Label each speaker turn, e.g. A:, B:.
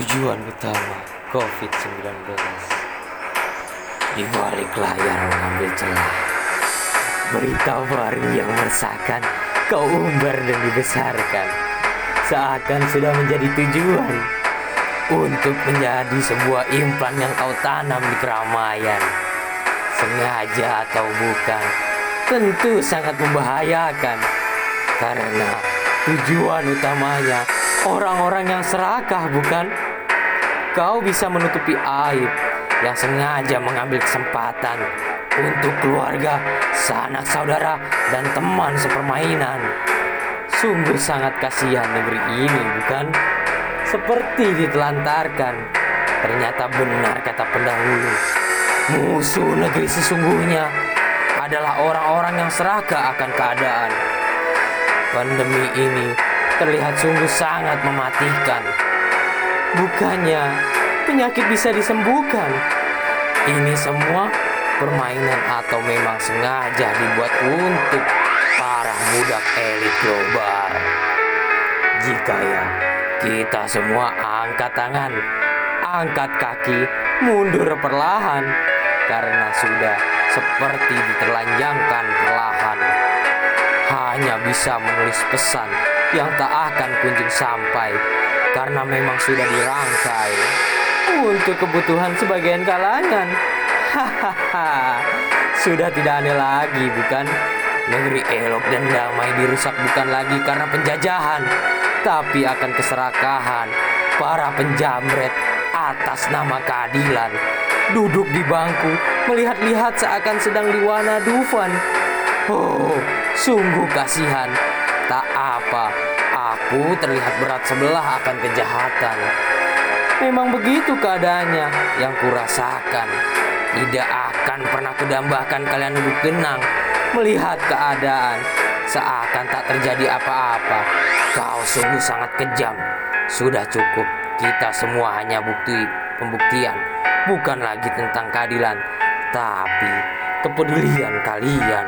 A: tujuan utama COVID-19 Di balik layar mengambil celah Berita baru yang meresahkan Kau umbar dan dibesarkan. Seakan sudah menjadi tujuan Untuk menjadi sebuah implan yang kau tanam di keramaian. Sengaja atau bukan Tentu sangat membahayakan. Karena tujuan utamanya Orang-orang yang serakah bukan? Kau bisa menutupi aib yang sengaja mengambil kesempatan untuk keluarga, sanak saudara, dan teman sepermainan. Sungguh sangat kasihan negeri ini, bukan? Seperti ditelantarkan. Ternyata benar kata pendahulu. Musuh negeri sesungguhnya adalah orang-orang yang serakah akan keadaan. Pandemi ini terlihat sungguh sangat mematikan. Bukannya penyakit bisa disembuhkan. Ini semua permainan atau memang sengaja dibuat untuk para budak elit global. Jika ya, kita semua angkat tangan, angkat kaki, mundur perlahan karena sudah seperti diterlanjangkan perlahan. Hanya bisa menulis pesan yang tak akan kunjung sampai karena memang sudah dirangkai untuk kebutuhan sebagian kalangan. Hahaha, sudah tidak aneh lagi, bukan? Negeri elok dan damai dirusak bukan lagi karena penjajahan, tapi akan keserakahan para penjamret atas nama keadilan. Duduk di bangku, melihat-lihat seakan sedang diwana Dufan. Oh, sungguh kasihan Tak apa, aku terlihat berat sebelah akan kejahatan. Memang begitu keadaannya yang kurasakan. Tidak akan pernah kudambakan kalian duduk tenang melihat keadaan seakan tak terjadi apa-apa. Kau sungguh sangat kejam. Sudah cukup. Kita semua hanya bukti pembuktian, bukan lagi tentang keadilan, tapi kepedulian kalian.